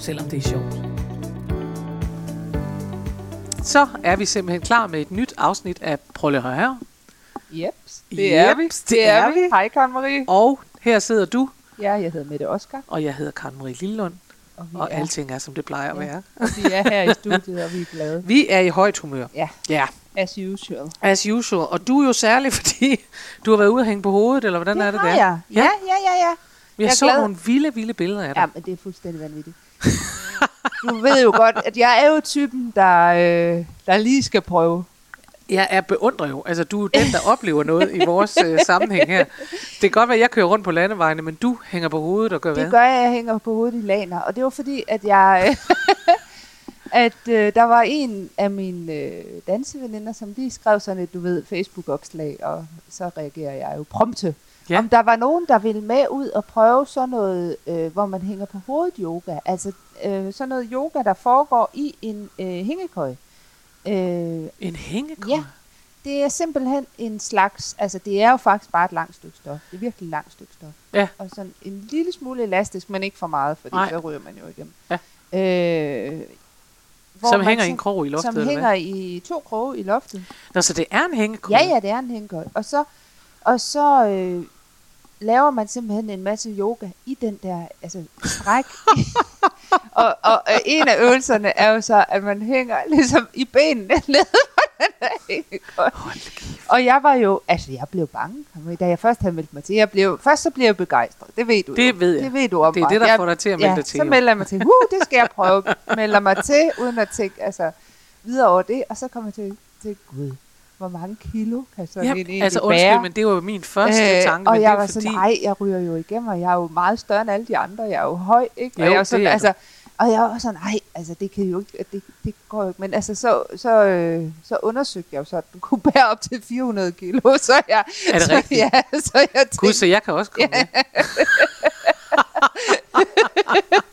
selvom det er sjovt. Så er vi simpelthen klar med et nyt afsnit af at her. Jeps, det er vi. Jeps, det er vi. Hej, Karen Marie. Og her sidder du, Ja, jeg hedder Mette Oskar. og jeg hedder Karen Marie Lillund, Og vi, og er, alting er, som det plejer at Ja. være. og vi er her i studiet, og vi er glade. Vi er i højt humør. Ja, Ja, as usual. as usual. Og du er jo særlig, fordi du har været ude og hænge på hovedet, eller hvordan er det der? jeg. Ja, ja, ja, ja. Vi har Jeg er så glad. nogle vilde, vilde billeder af dig. Ja, men det er fuldstændig vanvittigt. Du ved jo godt, at jeg er jo typen, der, øh, der lige skal prøve. Jeg er beundrer jo. Altså, du er den, der oplever noget i vores øh, sammenhæng her. Det kan godt være, at jeg kører rundt på landevejene, men du hænger på hovedet og gør hvad? Det gør jeg, jeg hænger på hovedet i laner. Og det var fordi, at jeg... Øh, at øh, der var en af mine øh, danseveninder, som lige skrev sådan et, du ved, Facebook-opslag, og så reagerer jeg jo prompte. Ja. Om der var nogen, der ville med ud og prøve sådan noget, øh, hvor man hænger på hovedet yoga. Altså øh, sådan noget yoga, der foregår i en øh, hængekøj. Øh, En hængekøj? Ja. det er simpelthen en slags, altså det er jo faktisk bare et langt stykke stof. Det er virkelig et langt stykke stof. Ja. Og sådan en lille smule elastisk, men ikke for meget, Nej. så ryger man jo igennem. Ja. Øh, hvor Som hænger i sådan- en krog i loftet, Som hænger i to kroge i loftet. Nå, så det er en hængekøj? Ja, ja, det er en hængekøj. Og så, og så øh, laver man simpelthen en masse yoga i den der altså, stræk. og, og en af øvelserne er jo så, at man hænger ligesom i benene nede på den. Og jeg var jo, altså jeg blev bange, da jeg først havde meldt mig til. Jeg blev, først så blev jeg begejstret, det ved du Det jo. ved jeg. Det ved du om Det er mig. det, der jeg, får dig til at melde ja, dig til. så melder jeg mig til, uh, det skal jeg prøve. melder mig til, uden at tænke, altså videre over det. Og så kommer jeg til, til gud, hvor mange kilo kan sådan Ja, en altså bære? undskyld, men det var jo min første Øh, tanke. og men jeg det er var fordi, sådan, ej, jeg ryger jo igennem, og jeg er jo meget større end alle de andre. Jeg er jo høj, ikke? Jo, og jeg var det sådan, er altså, og jeg var sådan, ej, altså det kan jo ikke, det, det går jo ikke. Men altså, så, så, øh, så undersøgte jeg jo så, at du kunne bære op til 400 kilo. Så jeg, Er det så, rigtigt? Ja, så jeg tænkte, Gud, så jeg kan også komme ja.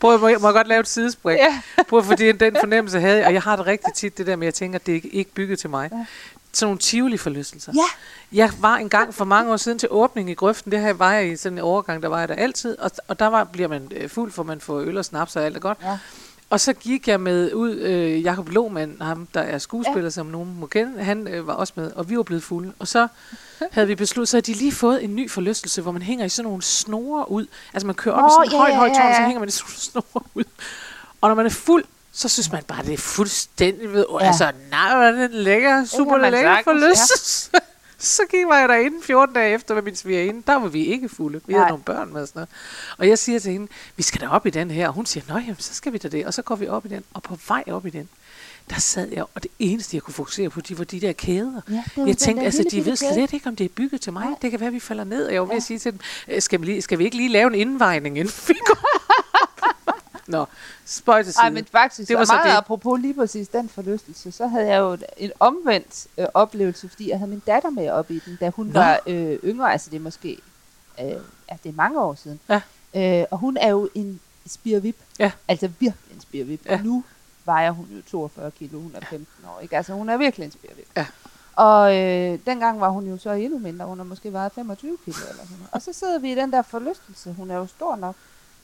Prøv, at- må jeg, må jeg godt lave et sidespring? Ja. Prøv, fordi den fornemmelse havde jeg, og jeg har det rigtig tit, det der med, at jeg tænker, at det er ikke- bygget til mig. Ja. Sådan nogle tivoli-forlystelser. Ja. Jeg var engang for mange år siden til åbning i grøften. Det her var jeg i sådan en overgang, der var jeg der altid. Og, og der var, bliver man øh, fuld, for man får øl og snaps og alt er godt. Ja. Og så gik jeg med ud, øh, Jakob Lohmann, ham der er skuespiller, ja. som nogen må kende, han øh, var også med, og vi var blevet fulde. Og så havde vi besluttet, så havde de lige fået en ny forlystelse, hvor man hænger i sådan nogle snore ud. Altså man kører op Nå, i sådan en ja, højt, ja, højt tårn, ja, så ja. hænger man i snore ud. Og når man er fuld, så synes man bare, det er fuldstændig ved. Ja. Ja. Altså, nej, hvor er det en lækker, super lækker forlystelse. Så gik jeg derinde 14 dage efter med min svigerinde. Der var vi ikke fulde. Vi havde Nej. nogle børn med og sådan noget. Og jeg siger til hende, vi skal da op i den her. Og hun siger, jamen, så skal vi da det. Og så går vi op i den. Og på vej op i den, der sad jeg, og det eneste, jeg kunne fokusere på, de var de der kæder. Ja, var jeg tænkte, der altså, de ved kæde. slet ikke, om det er bygget til mig. Nej. Det kan være, vi falder ned. Og jeg var ved Ja. at sige til dem, "Øh, skal vi, lige, skal vi ikke lige lave en indvejning, inden vi går? Nå, spøj til side. Ej, men faktisk, Det var så meget det. apropos lige præcis den forlystelse, så havde jeg jo en omvendt øh, oplevelse, fordi jeg havde min datter med op i den, da hun Nå. var øh, yngre, altså det er måske, øh, ja, det er mange år siden. Ja. Øh, og hun er jo en spirvip, Ja. altså virkelig en spirvip. Ja. Ja. Nu vejer hun jo 42 kilo, hun er 15 år, ikke? Altså hun er virkelig en spirvip. Ja. Og øh, dengang var hun jo så endnu mindre, hun har måske vejet 25 kilo eller sådan noget. Og så sidder vi i den der forlystelse, hun er jo stor nok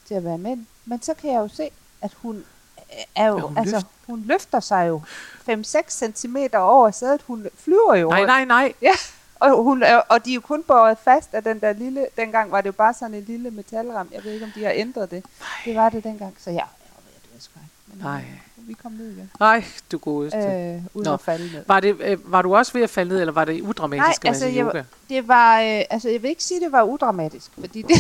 til at være med, men så kan jeg jo se, at hun er jo, Ja, hun altså, løft- hun løfter sig jo 5-6 cm over sædet, hun flyver jo. Nej, nej, nej. Ja, og, hun og de er jo kun båret fast af den der lille, dengang var det jo bare sådan en lille metalram, jeg ved ikke, om de har ændret det. Det var det dengang, så ja, jeg ved dø af skræk. Men øh, Nej. vi kom ned igen, Nej, du godeste. øh, uden Nå. at falde ned. Var, det, øh, var du også ved at falde ned, eller var det udramatisk Nej, altså, jeg, yoga? det var, øh, altså jeg vil ikke sige, at det var udramatisk, fordi det,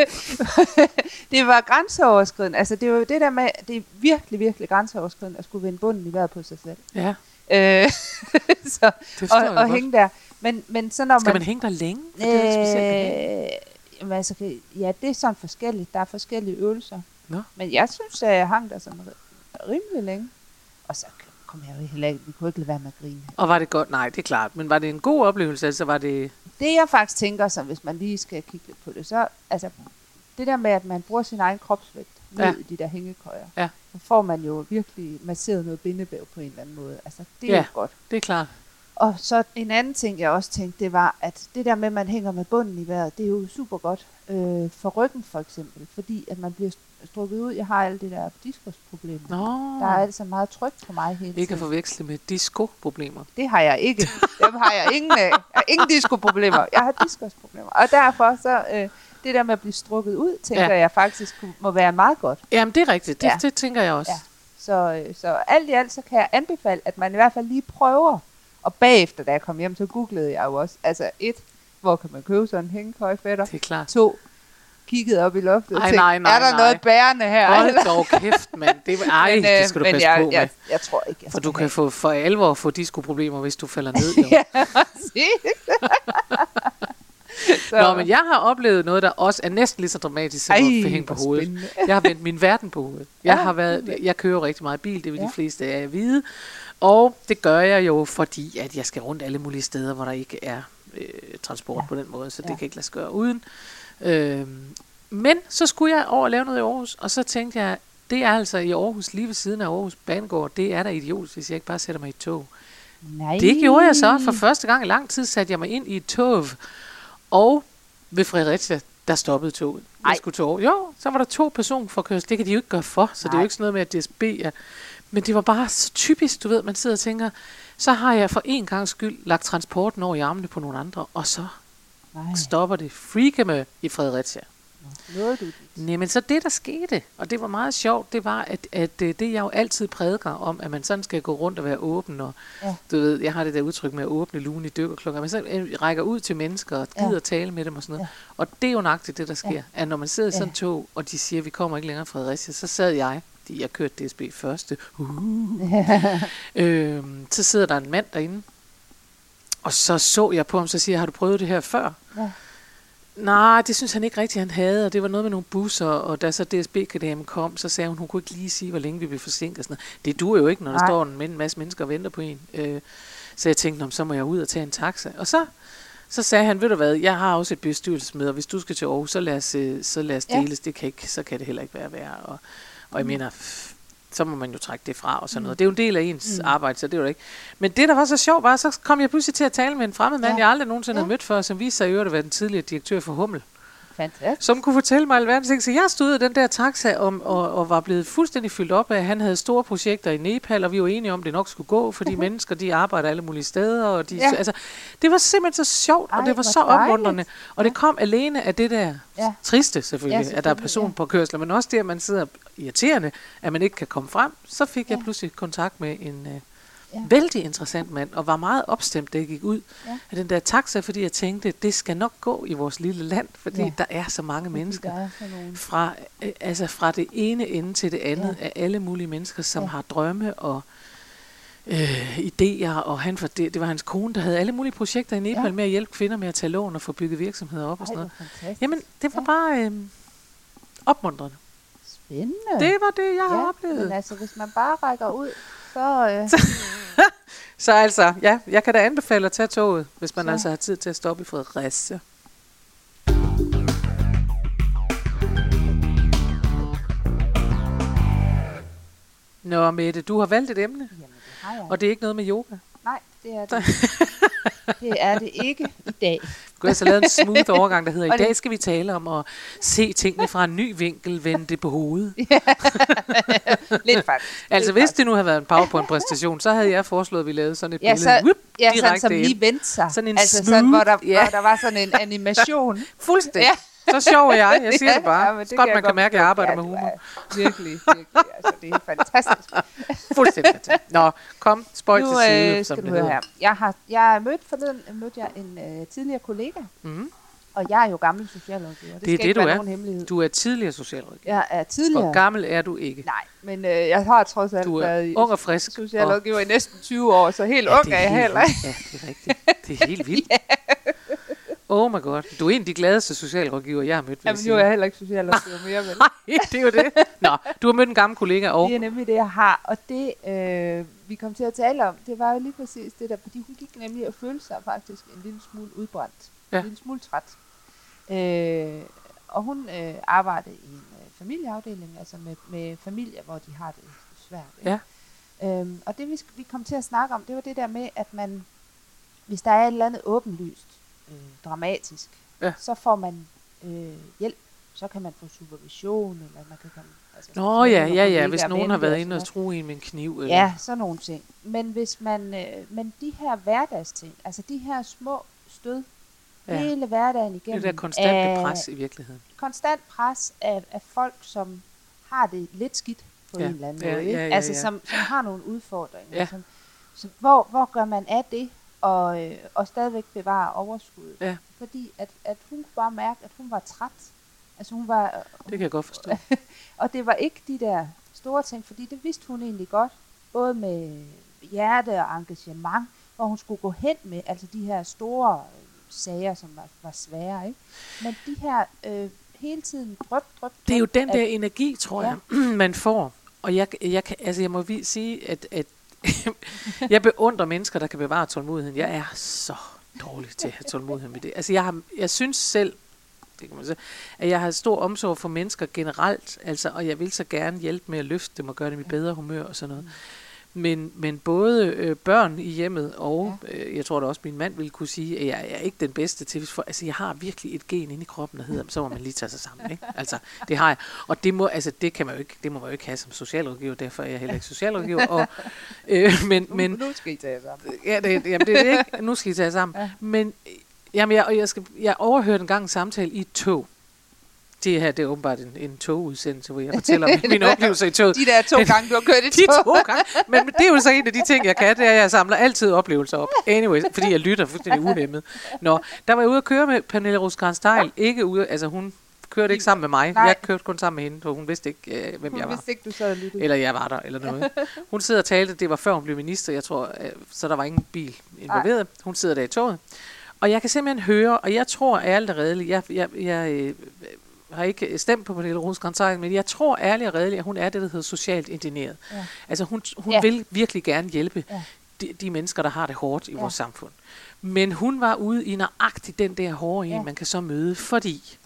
det var grænseoverskridende. Altså det var jo det der med, det er virkelig, virkelig grænseoverskridende at skulle vende bunden i vejret på sig selv. Ja, Øh, så, det og, og godt. hænge der. Men, men så når Skal man man... hænge der længe? For det er specielt. Øh, jamen, altså, ja, det er sådan forskelligt. Der er forskellige øvelser. Nå. Men jeg synes, at jeg hang der sådan ri- rimelig længe. Og så kom jeg jo heller ikke, vi kunne ikke lade være med at grine. Og var det godt? Nej, det er klart. Men var det en god oplevelse? Altså var det... Det jeg faktisk tænker, som hvis man lige skal kigge lidt på det, så altså, det der med, at man bruger sin egen kropsvægt ned ja. i de der hængekøjer, Ja. så får man jo virkelig masseret noget bindevæv på en eller anden måde. Altså, det er Ja. jo godt. Det er klart. Og så en anden ting, jeg også tænkte, det var, at det der med, at man hænger med bunden i vejret, det er jo super godt øh, for ryggen for eksempel, fordi at man bliver strukket ud. Jeg har alle det der diskusproblemer. Nå, Der er altså meget tryk på mig hele ikke at tiden. forveksle med disco-problemer. Det har jeg ikke. Dem har jeg ingen af. Jeg har ingen diskusproblemer. Jeg har diskusproblemer. Og derfor så, øh, det der med at blive strukket ud, tænker Ja. jeg faktisk må være meget godt. Jamen, det er rigtigt. Det, Ja. det tænker jeg også. Ja. Så, øh, så alt i alt, så kan jeg anbefale, at man i hvert fald lige prøver. Og bagefter, da jeg kom hjem, så googlede jeg jo også. Altså et, hvor kan man købe sådan en hængekøjfætter? Det er klart. To, kiggede op i loftet og tænkte, nej, nej, er der nej. noget bærende her? Hold dog kæft, mand. Det, ej, Men, det øh, skal du men passe jeg, på med. jeg, jeg, tror ikke, jeg For du kan have- få for alvor få disco-problemer, hvis du falder ned. Ja. Så- Nå, men jeg har oplevet noget, der også er næsten lige så dramatisk som Ej, at hænge på hovedet. spændende. Jeg har vendt min verden på hovedet. Jeg, Ja, har været, jeg kører rigtig meget bil, det vil ja. De fleste af jer vide. Og det gør jeg jo, fordi at jeg skal rundt alle mulige steder, hvor der ikke er øh, transport ja. På den måde, så det Ja. kan ikke lade sig gøre uden. Øhm, men så skulle jeg over og lave noget i Aarhus, og så tænkte jeg, det er altså i Aarhus, lige ved siden af Aarhus Banegård, det er da idiotisk, hvis jeg ikke bare sætter mig i et tog. Nej. Det gjorde jeg så. For første gang i lang tid satte jeg mig ind i et tog. Og ved Fredericia, der stoppede toget. Jeg Ej. skulle tog. Jo, så var der to personforkørsel. Det kan de jo ikke gøre for, så det er jo Nej. ikke sådan noget med, at DSB er... Men det var bare så typisk, du ved, man sidder og tænker, så har jeg for en gang skyld lagt transporten over i armene på nogle andre, og så Nej, stopper det freakeme i Fredericia. nåede du. Nej, men så det, der skete, og det var meget sjovt, det var, at, at øh, det, jeg jo altid prædiker om, at man sådan skal gå rundt og være åben, og Ja. du ved, jeg har det der udtryk med at åbne lugen i dykkerklokker, men så øh, rækker ud til mennesker og Ja. gider ja. tale med dem og sådan noget. Ja. Ja. Og det er jo nøjagtigt det, der sker, Ja. ja. at når man sidder i sådan Ja. tog, og de siger, at vi kommer ikke længere fra Fredericia, så sad jeg, fordi jeg kørte DSB første, uh, øh, så sidder der en mand derinde, og så så jeg på ham, så siger jeg, har du prøvet det her før? Ja. Nej, det synes han ikke rigtigt, han havde, og det var noget med nogle busser, og da så DSB-kadamen kom, så sagde hun, hun kunne ikke lige sige, hvor længe vi blev forsinket. og Sådan noget. Det duer jo ikke, når der Nej. står en men- masse mennesker og venter på en. Øh, så jeg tænkte, "Nå, men så må jeg ud og tage en taxa. Og så, så sagde han, ved du hvad, jeg har også et bestyrelsesmøde, og hvis du skal til Aarhus, så lad os, øh, så lad os Ja. deles. Det kan ikke, så kan det heller ikke være værre. Og, og jeg mener, pff, så må man jo trække det fra og sådan noget. Det er jo en del af ens Mm. arbejde, så det var det ikke. Men det, der var så sjovt, var, så kom jeg pludselig til at tale med en fremmed mand, Ja. jeg aldrig nogensinde Ja. havde mødt før, som viste sig i øvrigt at være den tidligere direktør for Hummel Fantastisk. som kunne fortælle mig alverdens ting. Så jeg stod af den der taxa om, og, og var blevet fuldstændig fyldt op af, at han havde store projekter i Nepal, og vi var enige om, at det nok skulle gå, fordi mennesker, de arbejder alle mulige steder. Og de, Ja. altså, det var simpelthen så sjovt, Ej, og det var så opmuntrende. Og det kom alene af det der Ja. triste, selvfølgelig, Ja, at der er selvfølgelig, person på kørsler, men også det, at man sidder irriterende, at man ikke kan komme frem. Så fik jeg Ja. pludselig kontakt med en... Ja. Vældig interessant mand, og var meget opstemt, da jeg gik ud Ja. af den der taxa, fordi jeg tænkte, det skal nok gå i vores lille land, fordi Ja. der er så mange mennesker Der er sådan fra, øh, altså fra det ene ende til det andet Ja. af alle mulige mennesker, som Ja. har drømme og øh, idéer, og han, for det, det var hans kone, der havde alle mulige projekter i Nepal Ja. med at hjælpe kvinder med at tage lån og få bygget virksomheder op og Ej, sådan hvor noget. fantastisk. Jamen, det var Ja. bare øh, opmuntrende. Spændende. Det var det, jeg har ja, oplevet. Men altså, hvis man bare rækker ud, så... Øh, Så altså, ja, jeg kan da anbefale at tage toget, hvis man Så. altså har tid til at stoppe i Fredericia. Nå, Mette, du har valgt et emne, jamen, det har jeg. og det er ikke noget med yoga. Nej, det er det. det er det ikke i dag. Du har altså lavet en smooth overgang, der hedder, i dag skal vi tale om at se tingene fra en ny vinkel, vende det på hovedet. Lidt faktisk. Altså, Lidt hvis det nu havde været en PowerPoint-præstation, så havde jeg foreslået, at vi lavede sådan et Ja, billede. så- Whoop, Ja, sådan som ind. lige vendte sig. Sådan en altså sådan, hvor der, smooth, ja. hvor der var sådan en animation. Fuldstændig. Ja. Så sjov er jeg. Jeg siger det bare. Ja, Ja, det godt, man kan mærke, at jeg arbejder med humor. Virkelig, virkelig. Altså, det er fantastisk. Fuldstændig. Nå, kom, spøj til side, øh, som det hedder. her. Jeg har jeg mødt forleden mødte jeg en øh, tidligere kollega, Mm. og jeg er jo gammel socialrådgiver. Det, Det er det, ikke du er. nogen hemmelighed. Du er tidligere socialrådgiver. Jeg er tidligere. Hvor gammel er du ikke? Nej, men øh, jeg har trods alt Du været er ung og frisk. socialrådgiver i næsten 20 år, så helt Ja, ung det er jeg heller vildt. Ja, det er rigtigt. Det er helt vildt. Oh my god. Du er en af de gladeste socialrådgiver, jeg har mødt, Jamen, jeg nu er jeg heller ikke socialrådgiver mere, vel? Nej, det er jo det. Nå, du har mødt en gammel kollega, og Det er nemlig det, jeg har. Og det, øh, vi kom til at tale om, det var jo lige præcis det der, fordi hun gik nemlig og følte sig faktisk en lille smule udbrændt. Ja. En lille smule træt. Øh, og hun øh, arbejdede i en øh, familieafdeling, altså med, med familier, hvor de har det svært. ikke? Ja. Øhm, og det vi, vi kom til at snakke om, det var det der med, at man, hvis der er et eller andet åbenlyst, øh, dramatisk, Ja. så får man øh, hjælp. Så kan man få supervision, eller man kan komme... Altså, Nå ja, ja, ja, hvis nogen har været inde og true en med en kniv. Eller. Ja, sådan nogle ting. Men hvis man, øh, men de her hverdagsting, altså de her små stød, Ja. ja. hele hverdagen igennem, Det der konstante af- pres i virkeligheden. konstant pres af, af folk, som har det lidt skidt på Ja. en eller anden Ja, måde. ja, ja, altså, ja. Som, som har nogle udfordringer. Ja. Som, så hvor, hvor gør man af det, og, øh, og stadigvæk bevare overskuddet? Ja. Fordi at, at hun kunne bare mærke, at hun var træt. Altså hun var, Det kan jeg godt forstå. og det var ikke de der store ting, fordi det vidste hun egentlig godt, både med hjerte og engagement, hvor hun skulle gå hen med altså de her store øh, sager, som var, var svære. Ikke? Men de her øh, hele tiden drøb, drøb, Det er jo den der energi, tror jeg, man får. Og jeg, jeg, kan, altså jeg må sige, at, at jeg beundrer mennesker, der kan bevare tålmodigheden. Jeg er så dårlig til at have tålmodighed med det. Altså jeg, har, jeg synes selv, det kan man sige, at jeg har stor omsorg for mennesker generelt, altså, og jeg vil så gerne hjælpe med at løfte dem og gøre dem i bedre humør og sådan noget. Men, men både øh, børn i hjemmet og, ja. øh, jeg tror da også min mand ville kunne sige, at jeg er ikke den bedste til, for, altså jeg har virkelig et gen inde i kroppen, der hedder, så må man lige tage sig sammen, ikke? Altså, det har jeg. Og det må, altså det kan man jo ikke, det må man jo ikke have som socialrådgiver, derfor er jeg heller ikke socialrådgiver. Og, øh, men, men, nu skal I tage jer sammen. Ja, det, jamen, det er det ikke. Nu skal I tage jer sammen. Ja. Men jamen, jeg, og jeg, skal, jeg overhørte en gang en samtale i et tog. Det her, det er åbenbart en, en togudsendelse, hvor jeg fortæller om mine oplevelser i toget. De der to gange, du har kørt i De tog. to gange. Men det er jo så en af de ting, jeg kan, det er, at jeg samler altid oplevelser op. Anyway, fordi jeg lytter fuldstændig unemmet. Nå, der var jeg ude at køre med Pernille Steil. Ikke ude, altså hun kørte ikke sammen med mig. Nej. Jeg kørte kun sammen med hende, for hun vidste ikke, øh, hvem Hun jeg var. vidste ikke, du sad og. Eller jeg var der, eller noget. Hun sidder og talte, det var før hun blev minister, jeg tror, øh, så der var ingen bil involveret. Hun sidder der i toget. Og jeg kan simpelthen høre, og jeg tror ærligt og redeligt, jeg, jeg, jeg øh, har ikke stemt på Pernille Roskrantz, men jeg tror ærligt og redeligt, at hun er det, der hedder socialt indigneret. Ja. Altså hun, hun Ja. vil virkelig gerne hjælpe Ja. de, de mennesker, der har det hårdt i Ja. vores samfund. Men hun var ude i nøjagtigt den der hårde en, Ja. man kan så møde, fordi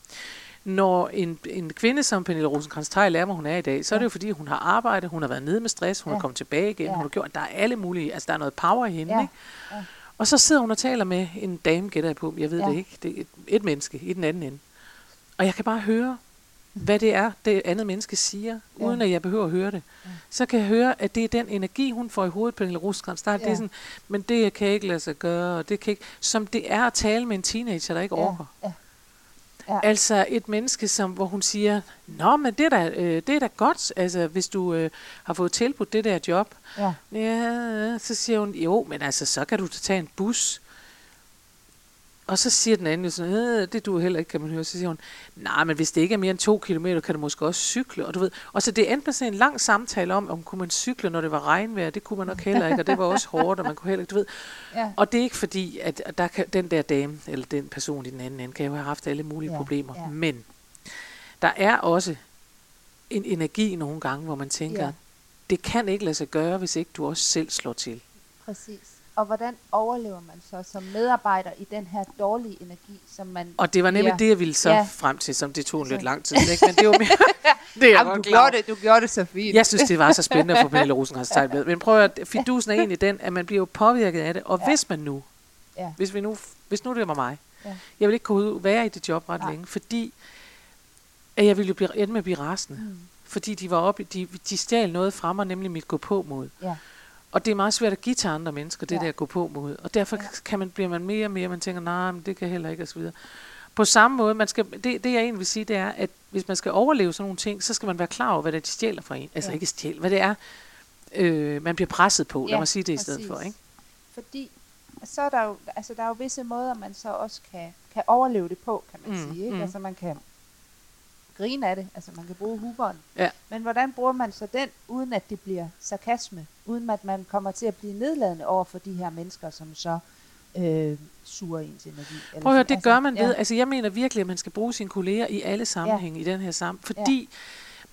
når en, en kvinde som Pernille rosenkrantz er, hvor hun er i dag, så er det jo fordi, hun har arbejdet, hun har været nede med stress, hun Ja. er kommet tilbage igen, Ja. hun har gjort, der er alle mulige, altså der er noget power i hende, Ja. ikke? Ja. Og så sidder hun og taler med en dame, gætter jeg på, jeg ved Ja. det ikke, det er et, et menneske i den anden ende. Og jeg kan bare høre, hvad det er, det andet menneske siger, Ja. uden at jeg behøver at høre det. Ja. Så kan jeg høre, at det er den energi, hun får i hovedet, Pernille Rosenkrantz. Der, ja. det er Ja. sådan, men det kan ikke lade sig gøre, og det kan ikke, som det er at tale med en teenager, der ikke orker. Ja. Ja. Altså et menneske, som, hvor hun siger, Nå, men det er da, øh, det er da godt, altså, hvis du øh, har fået tilbudt det der job. Ja. Ja, så siger hun, jo, men altså, så kan du tage en bus. Og så siger den anden jo sådan, øh, det du heller ikke, kan man høre. Så siger hun, nej, men hvis det ikke er mere end to kilometer, kan du måske også cykle. Og, du ved, og så det endte med sådan en lang samtale om, om kunne man cykle, når det var regnvejr. Det kunne man nok heller ikke, og det var også hårdt, og man kunne heller ikke, du ved. Ja. Og det er ikke fordi, at der kan, den der dame, eller den person i den anden ende, kan jo have haft alle mulige Ja, problemer. ja. Men der er også en energi nogle gange, hvor man tænker, Ja. det kan ikke lade sig gøre, hvis ikke du også selv slår til. Præcis. Og hvordan overlever man så som medarbejder i den her dårlige energi, som man... Og det var nemlig Ja. det, jeg ville så Ja. frem til, som det tog en lidt lang tid. Ikke? Men det var mere, det er jeg Jamen, godt du, klar gjorde det, du gjorde det så fint. Jeg synes, det var så spændende at få Pernille Rosenkrantz med. Men prøv at fidusen er egentlig den, at man bliver jo påvirket af det. Og Ja. hvis man nu, Ja. hvis, vi nu, hvis nu det var mig, Ja. jeg vil ikke kunne være i det job ret Nej. længe, fordi at jeg ville jo blive, ende med at blive rasende. Mm. Fordi de var oppe, de, de stjal noget fra mig, nemlig mit gå på mod. Ja. Og det er meget svært at give til andre mennesker, det Ja. der gå på mod. Og derfor Ja. kan man, bliver man mere og mere, man tænker, nej, men det kan heller ikke, videre. På samme måde, man skal, det, det jeg egentlig vil sige, det er, at hvis man skal overleve sådan nogle ting, så skal man være klar over, hvad det er, de stjæler fra en. Altså Ja. ikke stjæl, hvad det er, øh, man bliver presset på. Lad Ja, mig sige det i stedet præcis. for. Ikke? Fordi så er der jo, altså der er jo visse måder, man så også kan, kan overleve det på, kan man Mm, sige. Ikke? mm. Altså man kan grine af det, altså man kan bruge humoren. Ja. Men hvordan bruger man så den, uden at det bliver sarkasme? Uden at man kommer til at blive nedladende over for de her mennesker, som så øh, suger ens energi. Eller Prøv at høre, det gør man ja. ved. Altså, jeg mener virkelig, at man skal bruge sine kolleger i alle sammenhænge i den her sammen. Fordi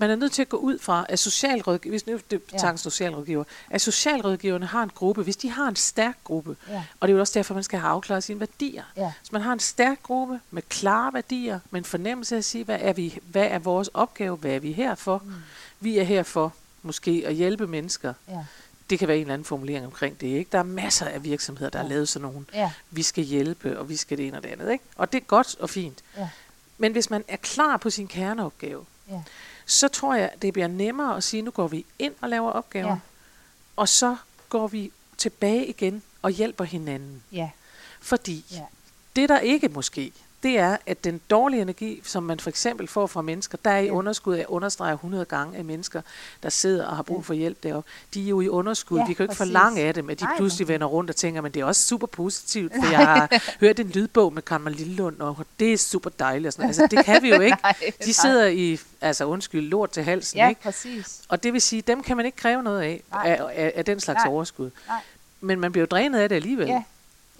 man er nødt til at gå ud fra, at socialrådgiver, hvis nu det Ja. socialrådgiver, at socialrådgiverne har en gruppe, hvis de har en stærk gruppe, Ja. og det er jo også derfor, man skal have afklaret sine værdier. Ja. Hvis man har en stærk gruppe med klare værdier, med en fornemmelse af at sige, hvad er, vi, hvad er vores opgave, hvad er vi her for? Mm. Vi er her for måske at hjælpe mennesker. Ja. Det kan være en eller anden formulering omkring det. Ikke? Der er masser af virksomheder, der har Ja. lavet sådan nogle Ja. vi skal hjælpe, og vi skal det ene og det andet. Ikke? Og det er godt og fint. Ja. Men hvis man er klar på sin kerneopgave, Ja. Så tror jeg, det bliver nemmere at sige, nu går vi ind og laver opgaven, Ja. og så går vi tilbage igen og hjælper hinanden. Ja. Fordi Ja. det, der ikke måske, det er, at den dårlige energi, som man for eksempel får fra mennesker, der er i underskud, jeg understreger 100 gange af mennesker, der sidder og har brug for hjælp deroppe, de er jo i underskud. Ja, vi kan jo ikke præcis. forlange af dem, at de Nej, pludselig vender rundt og tænker, men det er også super positivt, for jeg har hørt en lydbog med Karma Lillelund, og det er super dejligt. Og sådan. Altså, det kan vi jo ikke. De sidder i, altså undskyld, lort til halsen, Ja, ikke? præcis. Og det vil sige, dem kan man ikke kræve noget af, af, af, af den slags Nej. overskud. Nej. Men man bliver jo drænet af det alligevel. Ja.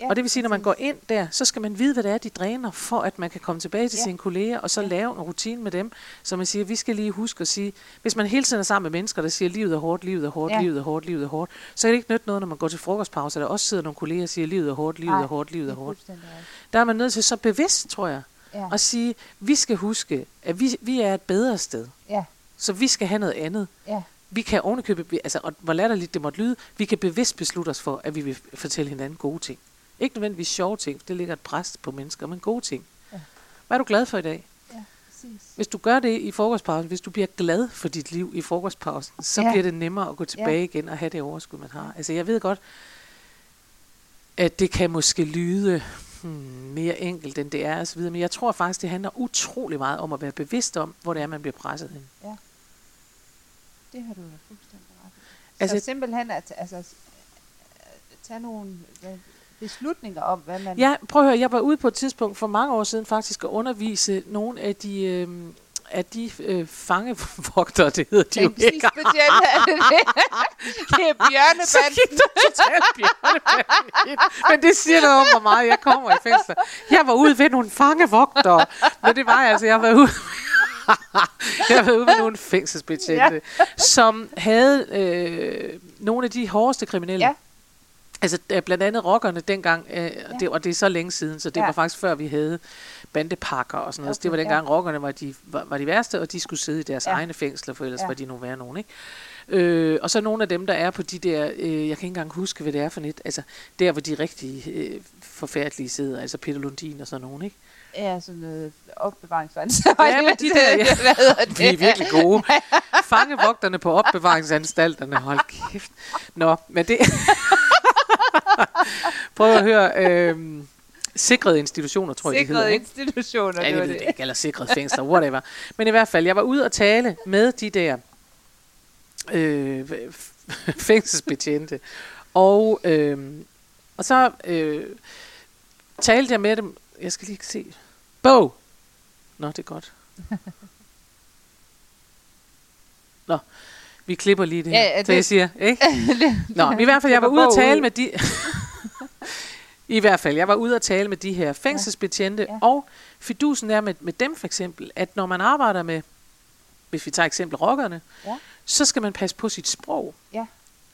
Ja, Og det vil sige, når man går ind der, så skal man vide, hvad det er, de dræner, for at man kan komme tilbage til Ja. sine kolleger, og så Ja. lave en rutine med dem, så man siger, vi skal lige huske at sige, hvis man hele tiden er sammen med mennesker, der siger, livet er hårdt, livet er hårdt, Ja. livet er hårdt, livet er hårdt, så kan det ikke nytte noget, når man går til frokostpause, der også sidder nogle kolleger og siger, livet er hårdt, livet Nej, er hårdt, livet er er hårdt. Der er man nødt til så bevidst, tror jeg, Ja. at sige, vi skal huske, at vi, vi er et bedre sted. Ja. Så vi skal have noget andet. Ja. Vi kan ovenikøbet, altså, og hvor latterligt det måtte lyde, vi kan bevidst beslutte os for, at vi vil fortælle hinanden gode ting. Ikke nødvendigvis sjove ting, for det ligger et pres på mennesker, men gode ting. Ja. Hvad er du glad for i dag? Ja, præcis. Hvis du gør det i frokostpausen, hvis du bliver glad for dit liv i frokostpausen, så Ja. ja. bliver det nemmere at gå tilbage Ja. igen og have det overskud, man har. Altså jeg ved godt, at det kan måske lyde hmm, mere enkelt, end det er osv., men jeg tror faktisk, det handler utrolig meget om at være bevidst om, hvor det er, man bliver presset hen. Det har du fuldstændig ret. Altså- så simpelthen at altså, tage nogle beslutninger om, hvad man... Ja, prøv at høre, jeg var ude på et tidspunkt for mange år siden faktisk at undervise nogle af de, øh, af de øh, fangevogtere, det hedder de jo ikke. Er det det? det er Så bjørnebanden. gik der totalt bjørnebanden ind. Men det siger noget om, hvor meget jeg kommer i fængsel. Jeg var ude ved nogle fangevogtere, men det var jeg altså, jeg var ude jeg var ude med nogle fængselsbetjente, ja. som havde øh, nogle af de hårdeste kriminelle. Ja. Altså blandt andet rockerne dengang, øh, ja. det, og det er så længe siden, så det Ja. ja. var faktisk før vi havde bandepakker og sådan noget. Okay, Okay, det var ja. dengang rockerne var de, var, var de værste, og de skulle sidde i deres Ja. ja. egne fængsler, for ellers Ja. ja. var de nogle værre nogen, ikke? Øh, og så nogle af dem, der er på de der, øh, jeg kan ikke engang huske, hvad det er for net, altså der, hvor de rigtig øh, forfærdelige sidder, altså Peter Lundin og sådan nogen, ikke? Ja, sådan noget opbevaringsvand. Ja, men de der, ja. Hvad det? Vi er virkelig gode. Fangevogterne på opbevaringsanstalterne, hold kæft. Nå, men det... Prøv at høre, øh, sikrede institutioner, tror jeg, det hedder, Sikrede institutioner, Ja, det var det. ikke, eller sikret fængsler, whatever. Men i hvert fald, jeg var ude og tale med de der øh, fængselsbetjente. Og, øh, og så øh, talte jeg med dem. Jeg skal lige se. Bog! Nå, det er godt. Nå, vi klipper lige det her. Ja, ja, så det- jeg siger, ikke? Nå, i hvert fald, jeg var ude at tale med de... I hvert fald, jeg var ude at tale med de her fængselsbetjente, Ja. ja. og fidusen er med, med dem for eksempel, at når man arbejder med, hvis vi tager eksempel rockerne, Ja. så skal man passe på sit sprog. Ja.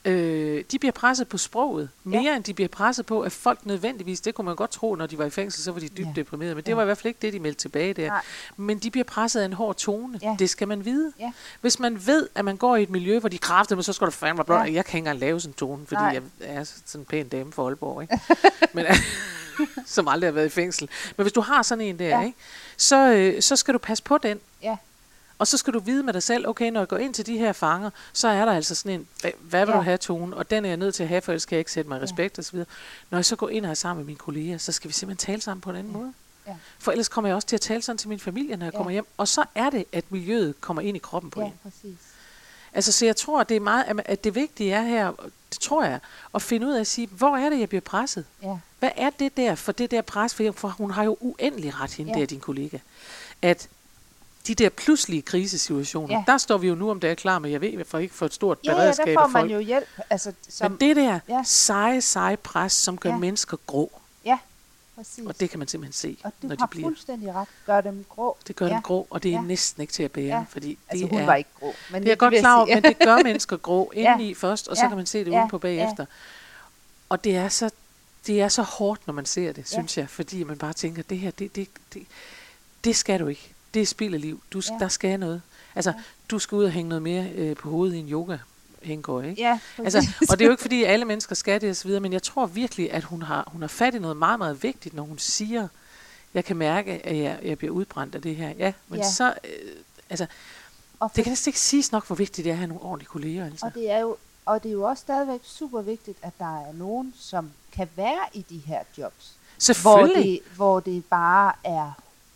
Øh, de bliver presset på sproget, mere Ja. end de bliver presset på, at folk nødvendigvis, det kunne man godt tro, når de var i fængsel, så var de dybt Ja. deprimerede, men det Ja. var i hvert fald ikke det, de meldte tilbage der. Nej. Men de bliver presset af en hård tone. Ja. Det skal man vide. Ja. Hvis man ved, at man går i et miljø, hvor de kræfter, men så skal du fandme blot. Ja. Jeg kan ikke engang lave sådan en tone, fordi Nej. Jeg er sådan en pæn dame for Aalborg, ikke? men, som aldrig har været i fængsel. Men hvis du har sådan en der, ja. ikke? Så, øh, så skal du passe på den. Ja. Og så skal du vide med dig selv, okay, når jeg går ind til de her fanger, så er der altså sådan en, hvad, hvad vil Ja. du have tone? Og den er jeg nødt til at have, for ellers kan jeg ikke sætte mig i Ja. respekt osv. Når jeg så går ind og er sammen med mine kolleger, så skal vi simpelthen tale sammen på en anden Ja. måde. Ja. For ellers kommer jeg også til at tale sådan til min familie, når jeg Ja. kommer hjem. Og så er det, at miljøet kommer ind i kroppen på Ja, en. præcis. Altså, så jeg tror, at det er meget, at- det vigtige er her, det tror jeg, at finde ud af at sige, hvor er det, jeg bliver presset? Ja. Hvad er det der for det der pres? For, hun har jo uendelig ret, hende Ja. ja. der, din kollega. At de der pludselige krisesituationer, Ja. ja. der står vi jo nu om det er klar med, jeg ved, for ikke for et stort Ja, ja, beredskab der får man folk. jo hjælp. Altså, som, Men det der Ja. ja. seje, seje pres, som gør Ja. ja. mennesker grå, præcis. Og det kan man simpelthen se, og du når de bliver. fuldstændig ret. Gør dem grå. Det gør ja. dem grå, og det er Ja. næsten ikke til at bære, Ja. fordi det Altså, hun er... var ikke grå. Men Det er jeg godt klar men det gør mennesker grå Ja. indeni først, og så Ja. kan man se det Ja. udenpå bagefter. Og det er så det er så hårdt, når man ser det, Ja. synes jeg, fordi man bare tænker, det her, det, det, det, det skal du ikke. Det er spild af liv. Du, Ja. Der skal noget. Altså, Ja. du skal ud og hænge noget mere øh, på hovedet i en yoga hænggår, ikke? Ja, Altså, og det er jo ikke fordi alle mennesker skal det og så videre, men jeg tror virkelig, at hun har, hun har fat i noget meget, meget vigtigt, når hun siger, jeg kan mærke, at jeg, jeg bliver udbrændt af det her. Ja, men Ja. så, øh, altså, og, for, det kan næsten ikke siges nok, hvor vigtigt det er at have nogle ordentlige kolleger. Altså. og, det er jo, og det er jo også stadigvæk super vigtigt, at der er nogen, som kan være i de her jobs. Hvor Selvfølgelig. det, hvor det bare er,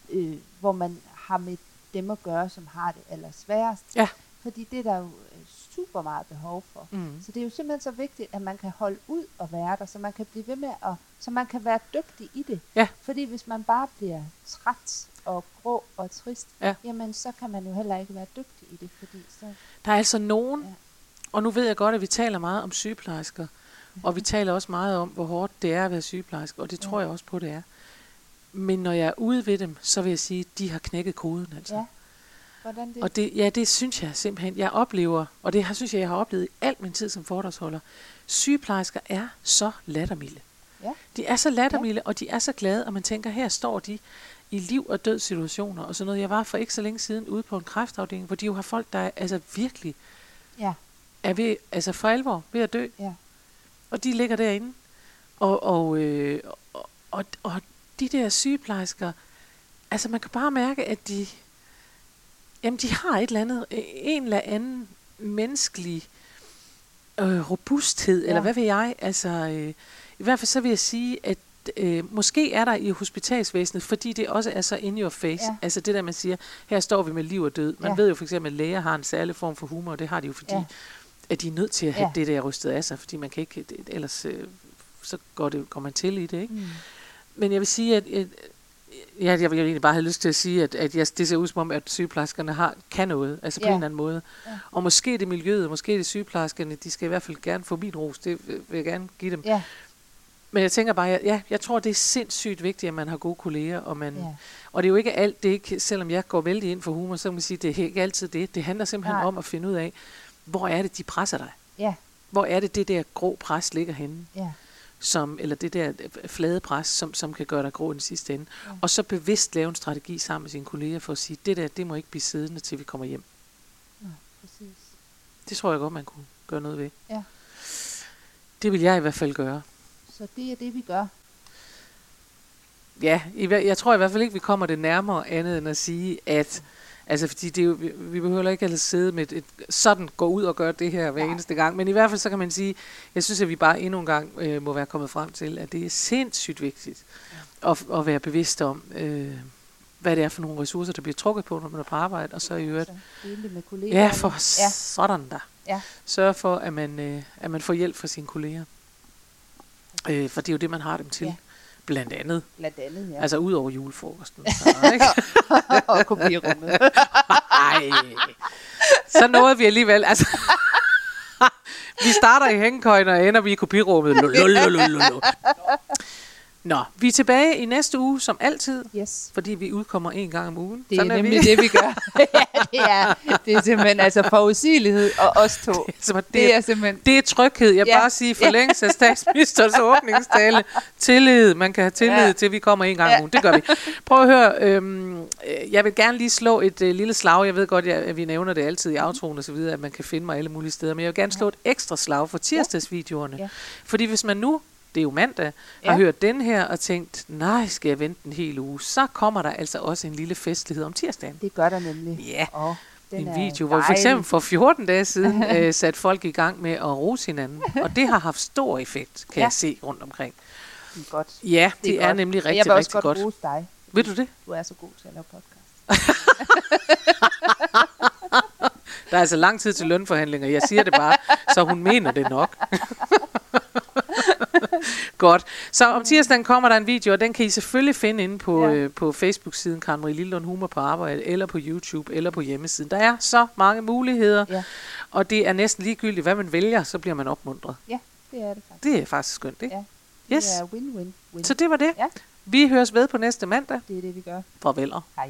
øh, hvor man har med dem at gøre, som har det allersværest. Ja. Fordi det er der jo øh, super meget behov for. Mm. Så det er jo simpelthen så vigtigt, at man kan holde ud og være der, så man kan blive ved med at, så man kan være dygtig i det. Ja. Fordi hvis man bare bliver træt og grå og trist, Ja. jamen så kan man jo heller ikke være dygtig i det, fordi så, Der er altså nogen, Ja. ja. og nu ved jeg godt, at vi taler meget om sygeplejersker, og vi taler også meget om, hvor hårdt det er at være sygeplejerske, og det Ja. tror jeg også på, det er. Men når jeg er ude ved dem, så vil jeg sige, at de har knækket koden. Altså. ja. Hvordan det? Og det, ja, det synes jeg simpelthen, jeg oplever, og det har, synes jeg, jeg har oplevet i al min tid som foredragsholder. Sygeplejersker er så lattermilde. Ja. De er så lattermilde, ja. og de er så glade, og man tænker, her står de i liv- og død situationer, og sådan noget. Jeg var for ikke så længe siden ude på en kræftafdeling, hvor de jo har folk, der er, altså virkelig Ja, er ved, altså for alvor ved at dø. ja, Og de ligger derinde. Og, og, øh, og, og, og de der sygeplejersker, altså man kan bare mærke, at de, jamen de har et eller andet, en eller anden menneskelig øh, robusthed, ja. eller hvad ved jeg. Altså, øh, i hvert fald så vil jeg sige, at øh, måske er der i hospitalsvæsenet, fordi det også er så in your face. Ja. Altså det der, man siger, her står vi med liv og død. Man Ja. ved jo for eksempel, at læger har en særlig form for humor, og det har de jo, fordi Ja. at de er nødt til at have Ja. det der rystet af sig, fordi man kan ikke, ellers øh, så går, det, går man til i det, ikke? mm. Men jeg vil sige, at at ja, jeg vil egentlig bare have lyst til at sige, at, at jeg, det ser ud som om, at sygeplejerskerne har, kan noget, altså på Ja. en eller anden måde. Ja. Og måske det miljøet, måske det sygeplejerskerne, de skal i hvert fald gerne få min ros, det vil jeg gerne give dem. ja, Men jeg tænker bare, ja, ja, jeg tror, det er sindssygt vigtigt, at man har gode kolleger, og man, ja, og det er jo ikke alt, det er ikke, selvom jeg går vældig ind for humor, så kan man sige, det er ikke altid det. Det handler simpelthen Nej. om at finde ud af, hvor er det, de presser dig? ja, Hvor er det, det der grå pres ligger henne? ja, som, eller det der øh, flade pres, som, som kan gøre dig grå i den sidste ende. Ja. Ja. Og så bevidst lave en strategi sammen med sine kolleger for at sige, det der, det må ikke blive siddende, til vi kommer hjem. præcis. Det tror jeg godt, man kunne gøre noget ved. Ja. Det vil jeg i hvert fald gøre. Så det er det, vi gør. Ja, i, jeg tror i hvert fald ikke, vi kommer det nærmere andet end at sige, at Altså, fordi det er jo, vi, behøver ikke at sidde med et, et sådan gå ud og gøre det her hver Nej. eneste gang. Men i hvert fald så kan man sige, jeg synes, at vi bare endnu en gang øh, må være kommet frem til, at det er sindssygt vigtigt at, at være bevidst om, øh, hvad det er for nogle ressourcer, der bliver trukket på, når man er på arbejde, og så i øvrigt, med ja, for Ja, sådan der. Ja. Sørg for, at man, øh, at man får hjælp fra sine kolleger. Øh, for det er jo det, man har dem til. Ja. Blandt andet. blandt andet, ja. Altså ud over julefrokosten. Så, ikke? og kopierummet. Ej. Så nåede vi alligevel. Altså, vi starter i hængekøjen og ender vi i kopirummet. Lululululu. Nå, vi er tilbage i næste uge, som altid, Yes. fordi vi udkommer en gang om ugen. Det er Sådan nemlig vi. det, vi gør. ja, det er, det er simpelthen altså forudsigelighed og os to. Så det, Det er, er simpelthen... det er tryghed. Jeg Ja. bare sige forlængelse af statsministers åbningstale. Tillid. Man kan have tillid Ja. til, at vi kommer en gang om Ja. ugen. Det gør vi. Prøv at høre. Øhm, øh, jeg vil gerne lige slå et øh, lille slag. Jeg ved godt, jeg, at vi nævner det altid i outroen og så videre, at man kan finde mig alle mulige steder. Men jeg vil gerne slå et ekstra slag for tirsdagsvideoerne. Ja. Fordi hvis man nu det er jo mandag, Ja. har hørt den her og tænkt, nej, skal jeg vente en hel uge, så kommer der altså også en lille festlighed om tirsdagen. Det gør der nemlig. Ja, Og den en er video, hvor vi for eksempel for 14 dage siden øh, satte folk i gang med at rose hinanden. Og det har haft stor effekt, kan Ja. jeg se rundt omkring. Det er godt. Ja, det, det er, godt. nemlig Og rigtig, Jeg vil også rigtig godt, godt. rose dig. Ved du det? Du er så god til at lave podcast. Der er altså lang tid til lønforhandlinger. Jeg siger det bare, så hun mener det nok. Godt. Så om tirsdagen kommer der en video, og den kan I selvfølgelig finde inde på, Ja. øh, på Facebook-siden Karen Marie Lillund Humor på arbejde, eller på YouTube, eller på hjemmesiden. Der er så mange muligheder, Ja. og det er næsten ligegyldigt, hvad man vælger, så bliver man opmuntret. Ja, det er det faktisk. Det er faktisk skønt, ikke? Ja. Yes. Det er win-win-win. Så det var det. Ja. Vi høres ved på næste mandag. Det er det, vi gør. Farvel. Hej.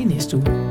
i næste uge.